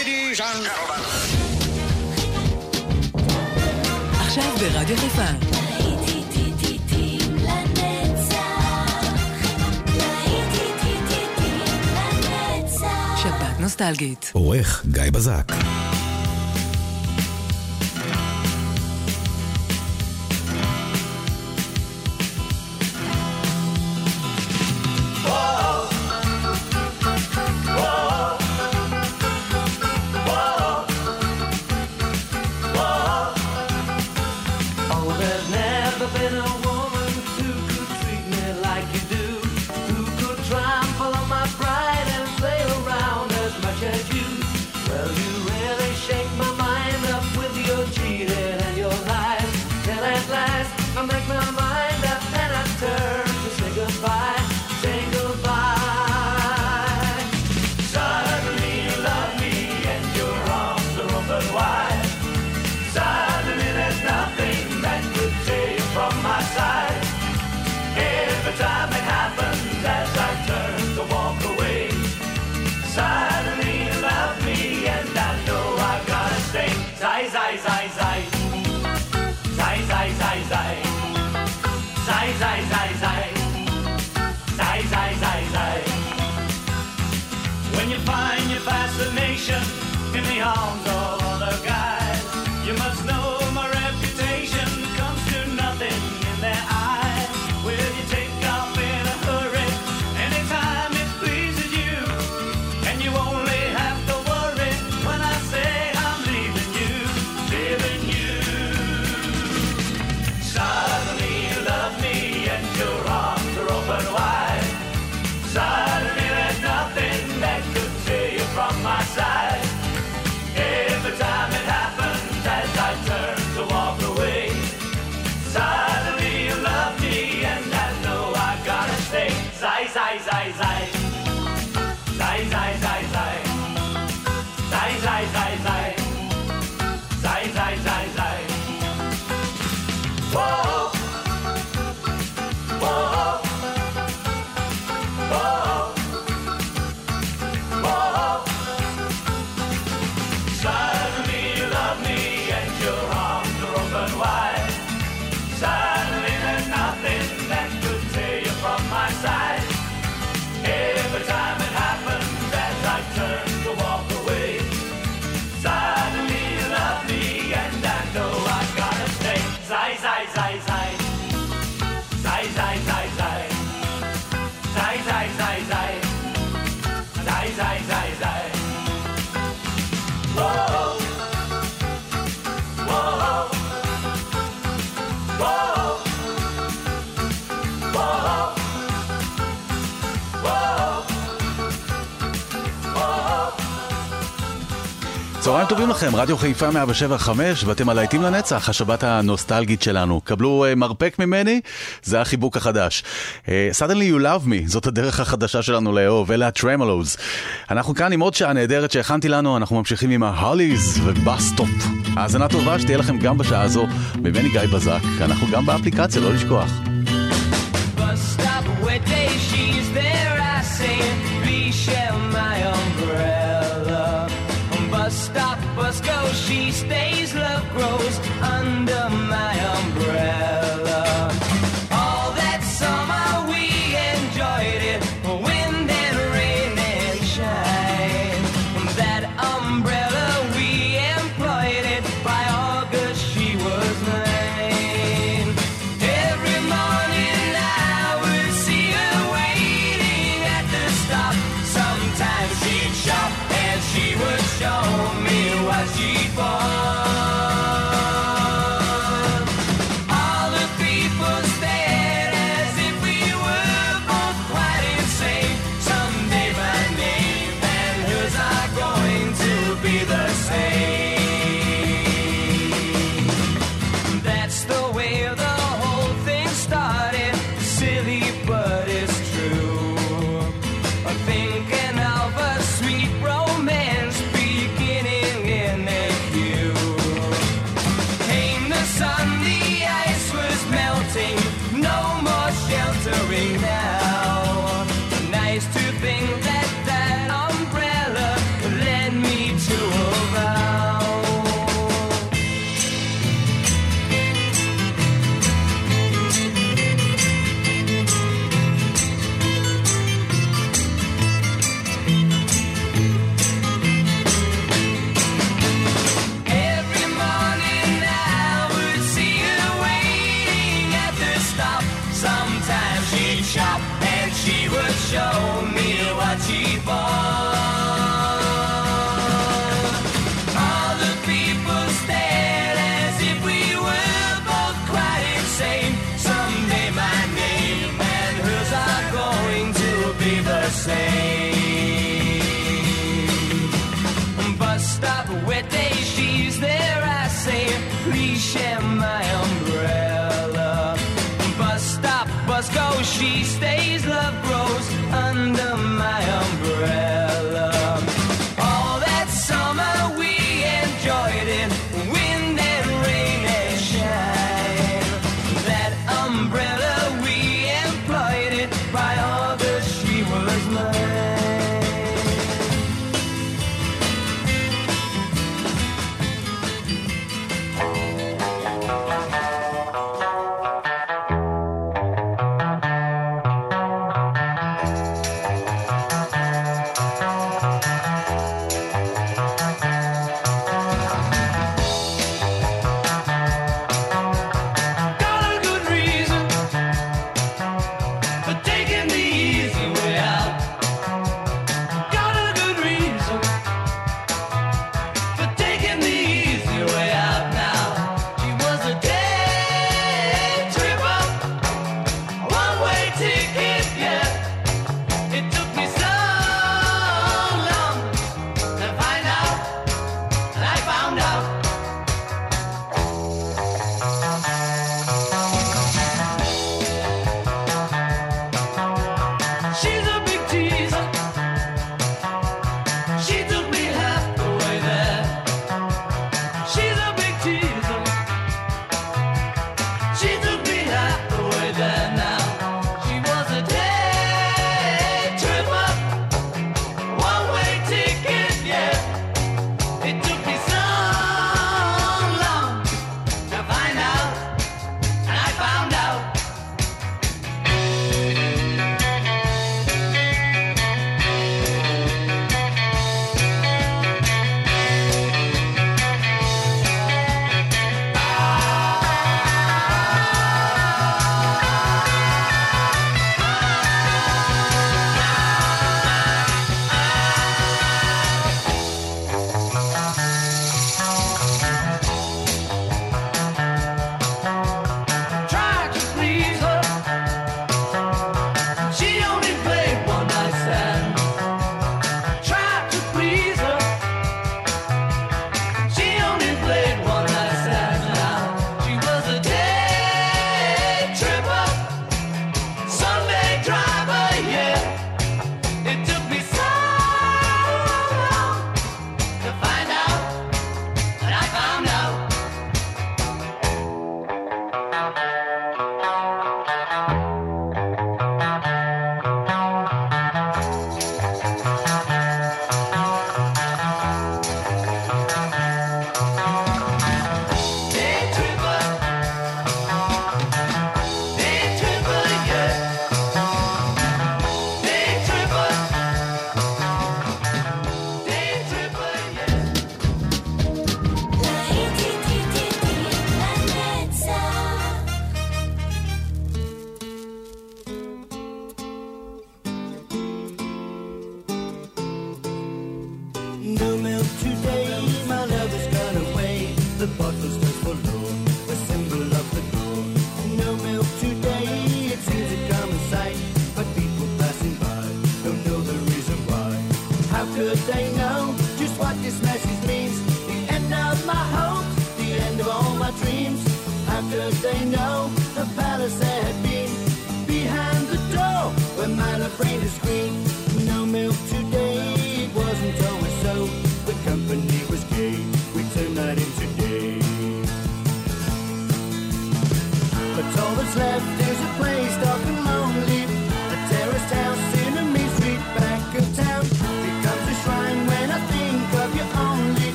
Ladies and gentlemen. נוסטלגית. עורך גיא בזק. on. טובים לכם, רדיו חיפה 175 ואתם הלהיטים לנצח, השבת הנוסטלגית שלנו. קבלו uh, מרפק ממני, זה החיבוק החדש. Uh, suddenly you love me, זאת הדרך החדשה שלנו לאהוב, אלה הטרמלוז. אנחנו כאן עם עוד שעה נהדרת שהכנתי לנו, אנחנו ממשיכים עם ההוליז ובסטופ. האזנה טובה שתהיה לכם גם בשעה הזו, ממני גיא בזק, אנחנו גם באפליקציה, לא לשכוח. she stays, love grows.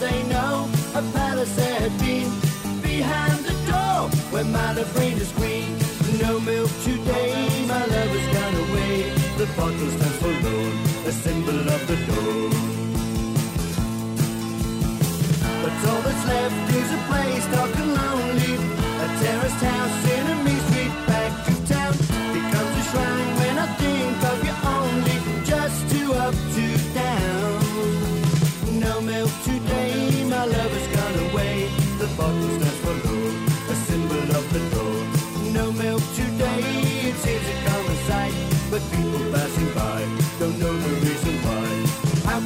they know a palace had been behind the door where my brain is green. No milk today, my love has gone away. The bottle stands for loan, a symbol of the door. But all that's left is a place dark and lonely, a terraced house.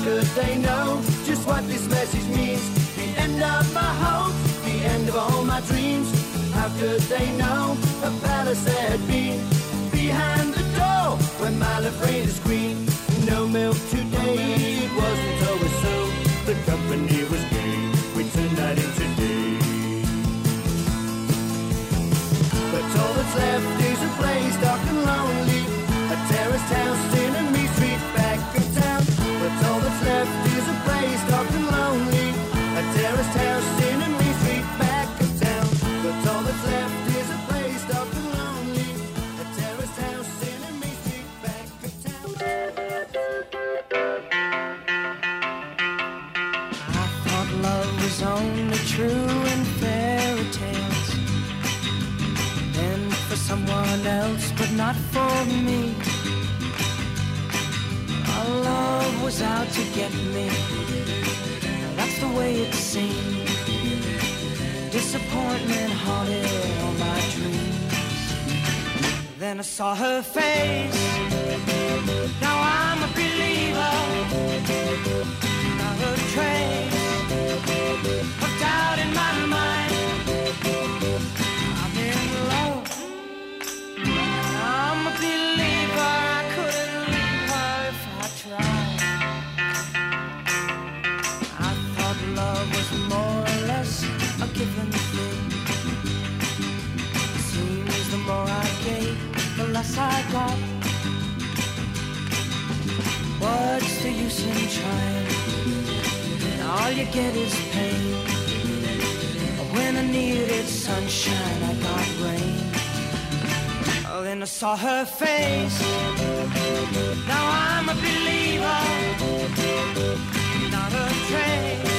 Could they know just what this message means? The end of my hope, the end of all my dreams. How could they know a palace had been behind the door when my life is green? No milk today, it wasn't always so. The company was gay, we turned that into day. But all that's left is a place dark and lonely, a terraced house. Not for me. Our love was out to get me. That's the way it seemed. Disappointment haunted all my dreams. Then I saw her face. Now I'm a believer not a trace of doubt in my mind. I got. What's the use in trying? All you get is pain. When I needed sunshine, I got rain. Oh, then I saw her face. Now I'm a believer, not a trace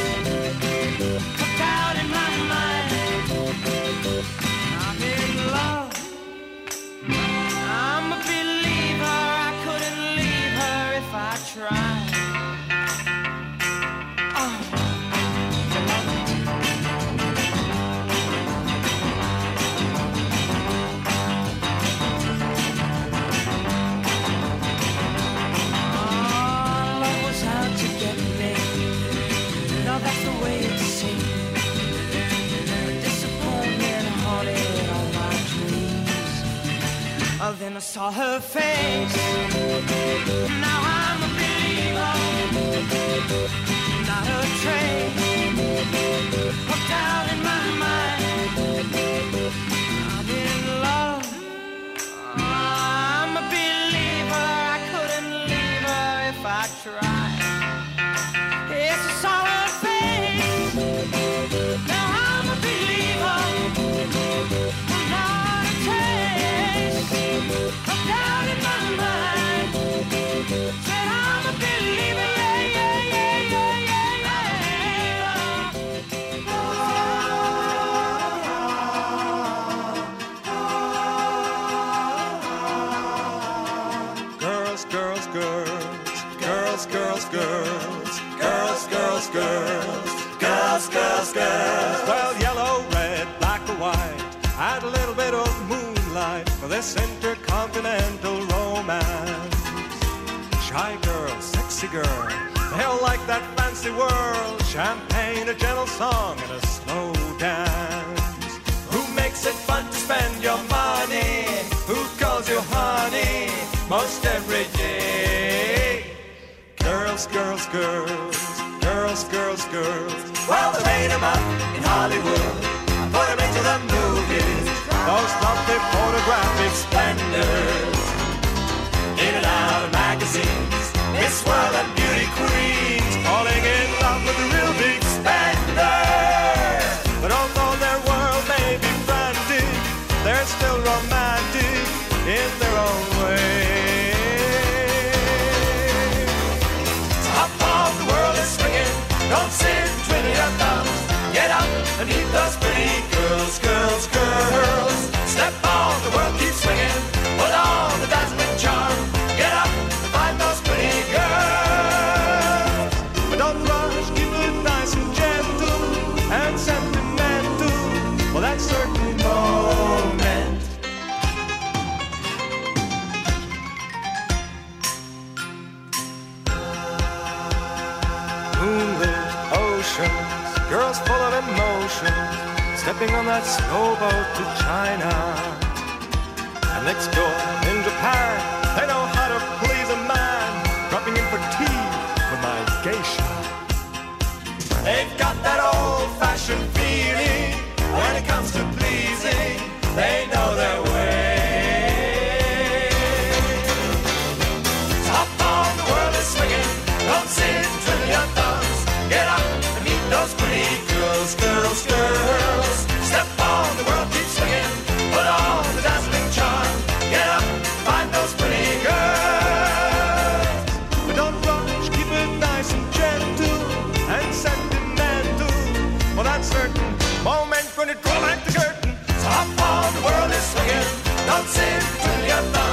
doubt in my mind. Then I saw her face. Intercontinental romance. Shy girl, sexy girl, they'll like that fancy world. Champagne, a gentle song, and a slow dance. Who makes it fun to spend your money? Who calls you honey most every day? Girls, girls, girls, girls, girls, girls. Well, they made 'em up in Hollywood. I put 'em into the movies. Magazines. Miss World and beauty queens. Falling in love with the real big spenders. But although their world may be frantic, they're still romantic in their own way. So hop on, the world is swinging. Don't sit twiddling your thumbs. Get up and meet those pretty girls, girls, girls. stepping on that snowboat to China. And let's go. That certain. Moment when it draw back the curtain. So hop on, the world is swinging. Dancing you're done.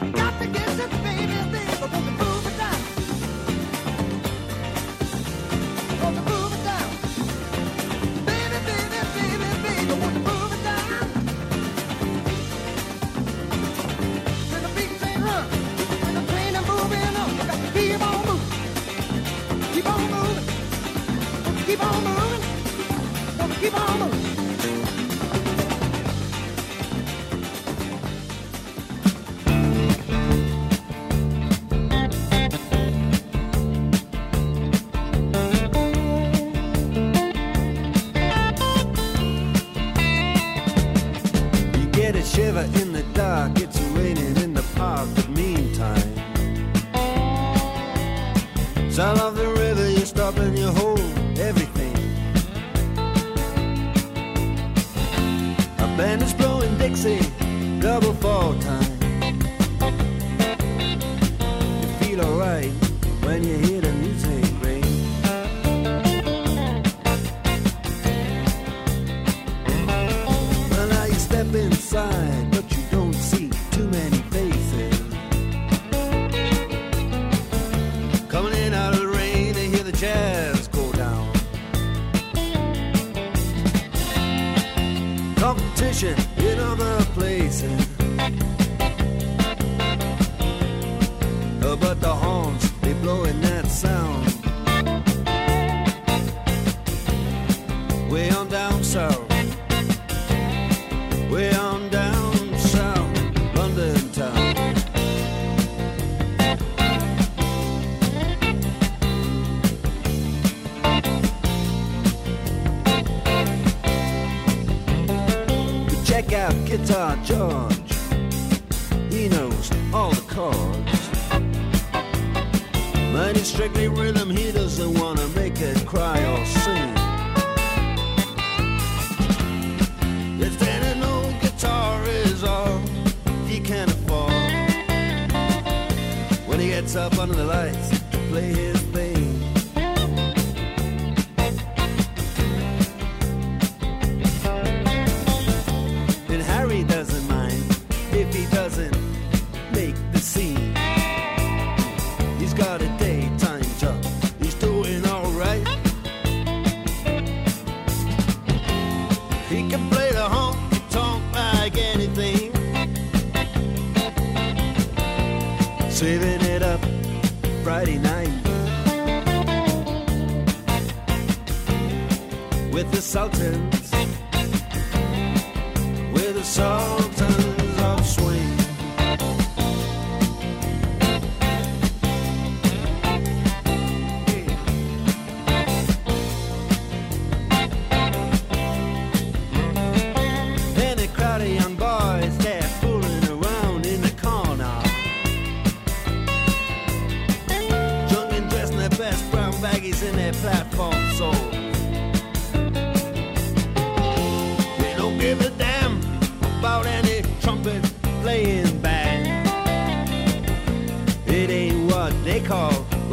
Bye. way on down south London town. We check out Guitar George, he knows all the chords. Strictly rhythm, he doesn't wanna make it cry or sing. up under the lights, play his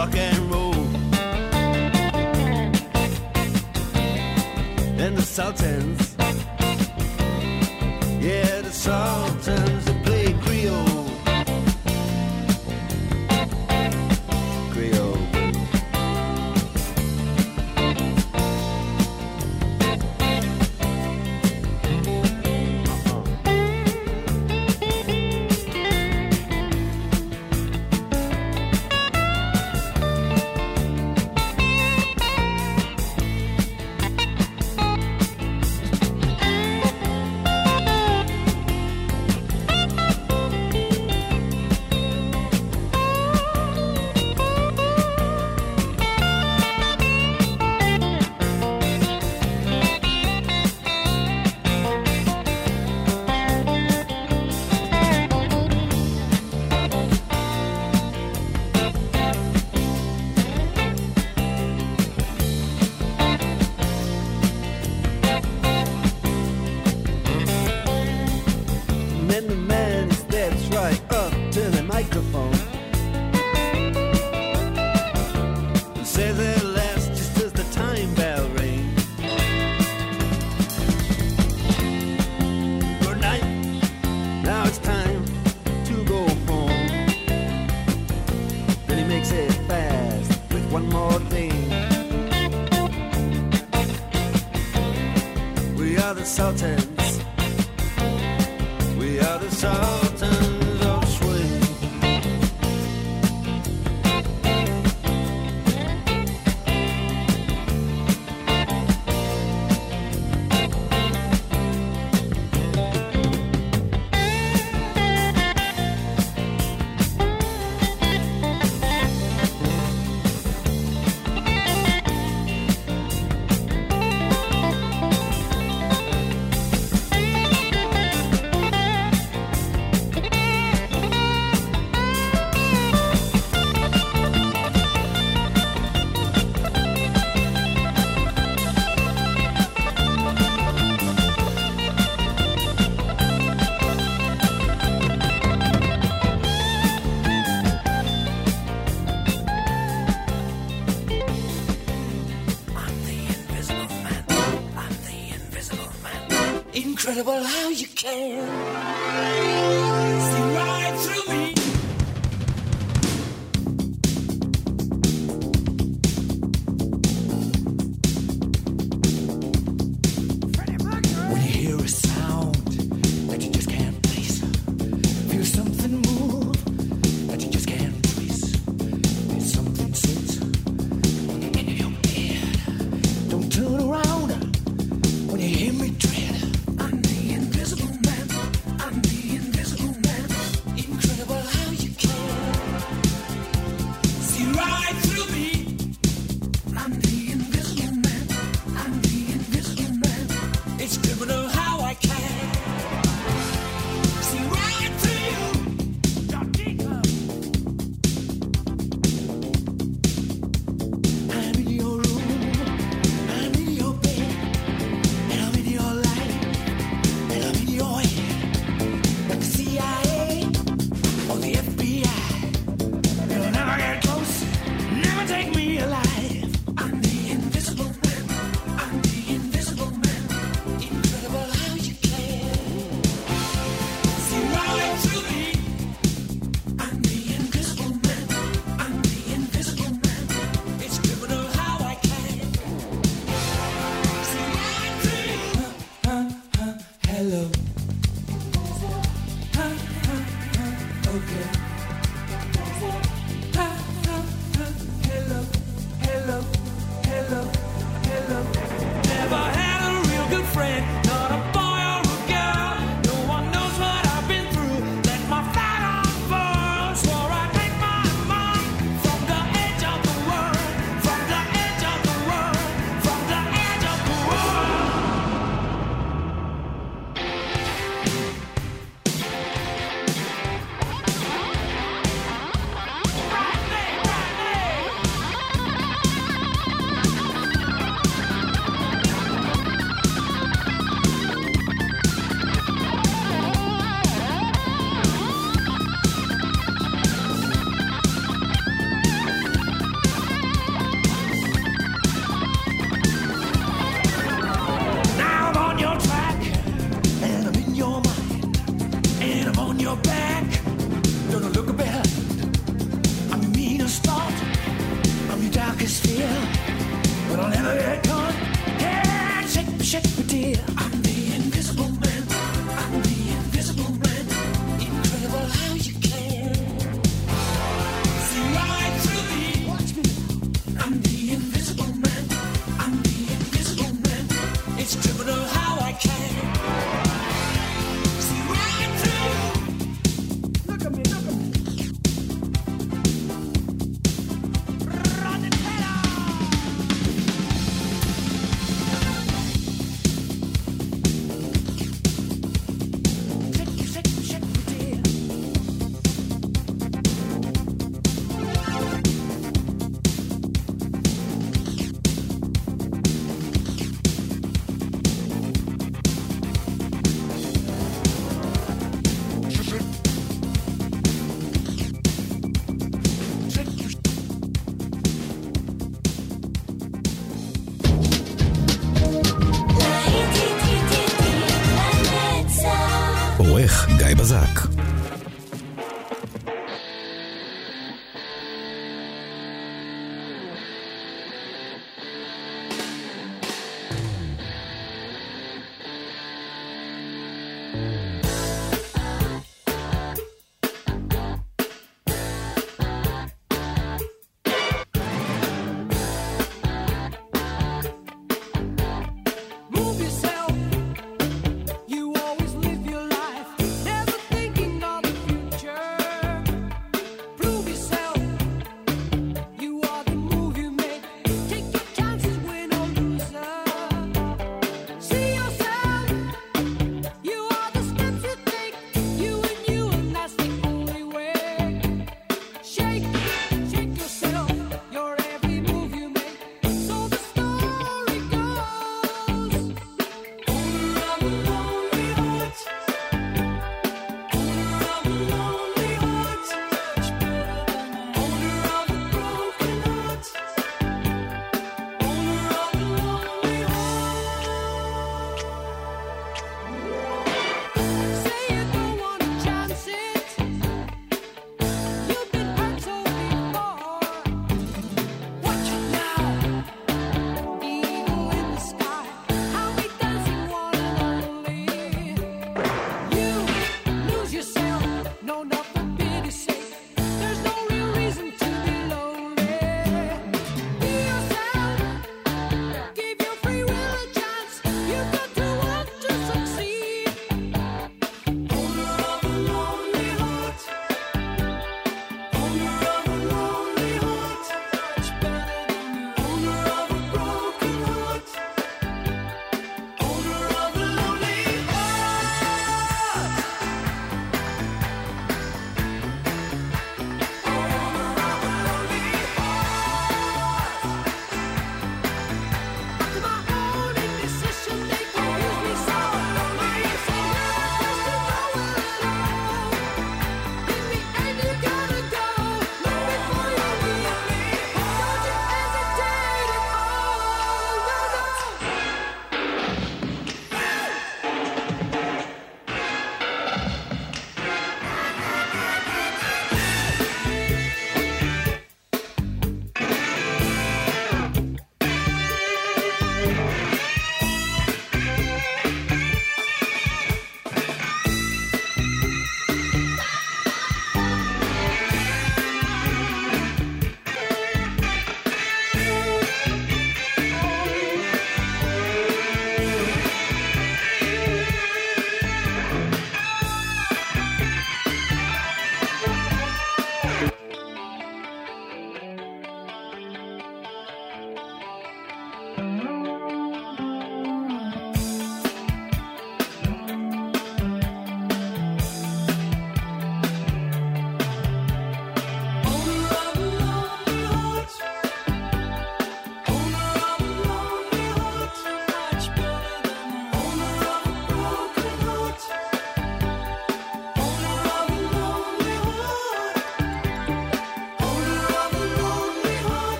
rock and roll. And the Sultans, yeah, the Sultans. one more thing. We are the Sultans. We are the Sultans.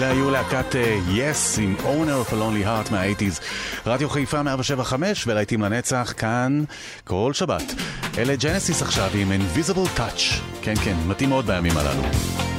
אלה היו להקת אה, Yes עם Owner of a Lonely Heart מה-80's. רדיו חיפה 175 ולהיטים לנצח, כאן כל שבת. אלה ג'נסיס עכשיו עם Invisible Touch. כן, כן, מתאים מאוד בימים הללו.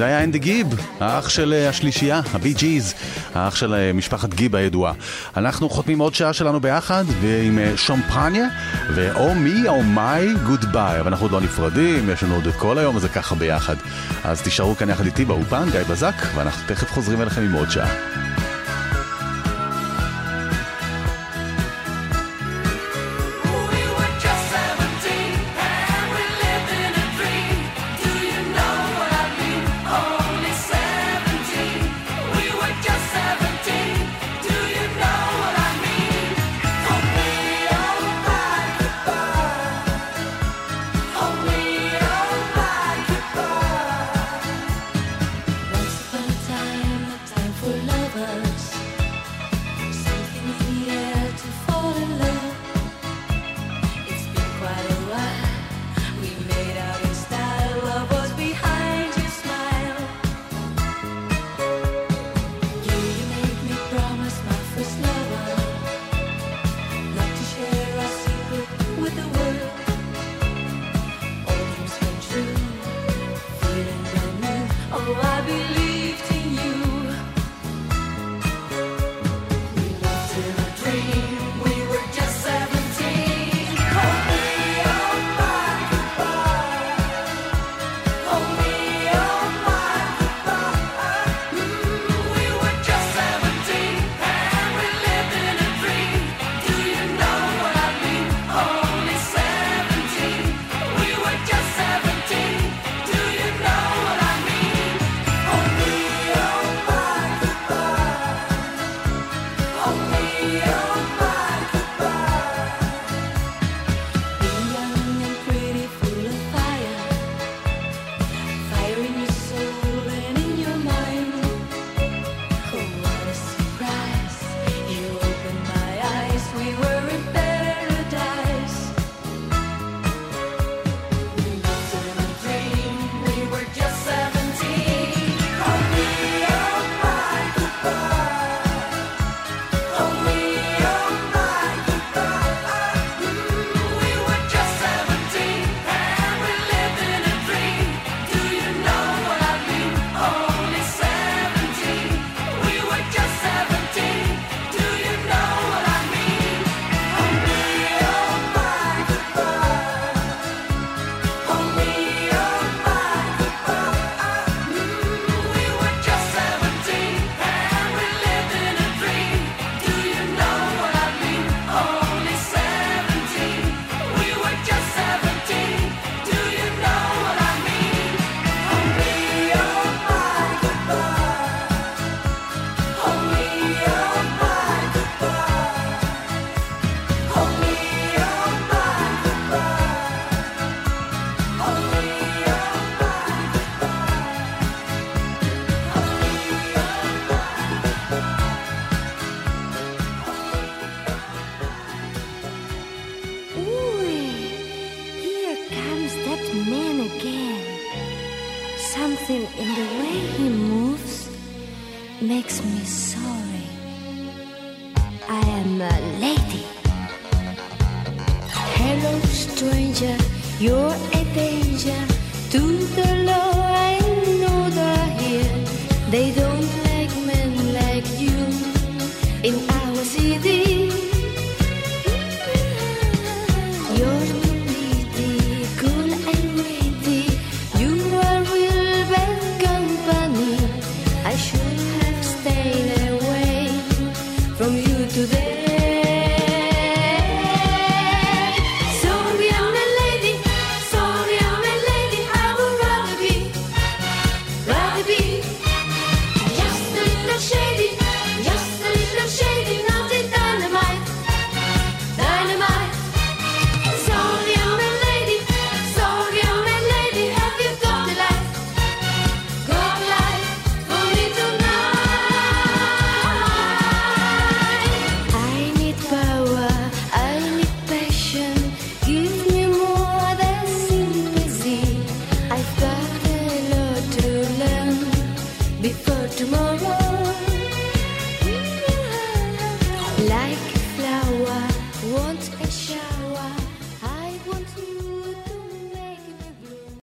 זה היה אנדי גיב, האח של אה, השלישייה, הבי ג'יז, האח של אה, משפחת גיב הידועה. אנחנו חותמים עוד שעה שלנו ביחד, עם שומפניה, ואו מי או מיי גוד ביי. אבל אנחנו עוד לא נפרדים, יש לנו עוד את כל היום הזה ככה ביחד. אז תישארו כאן יחד איתי באופן, גיא בזק, ואנחנו תכף חוזרים אליכם עם עוד שעה.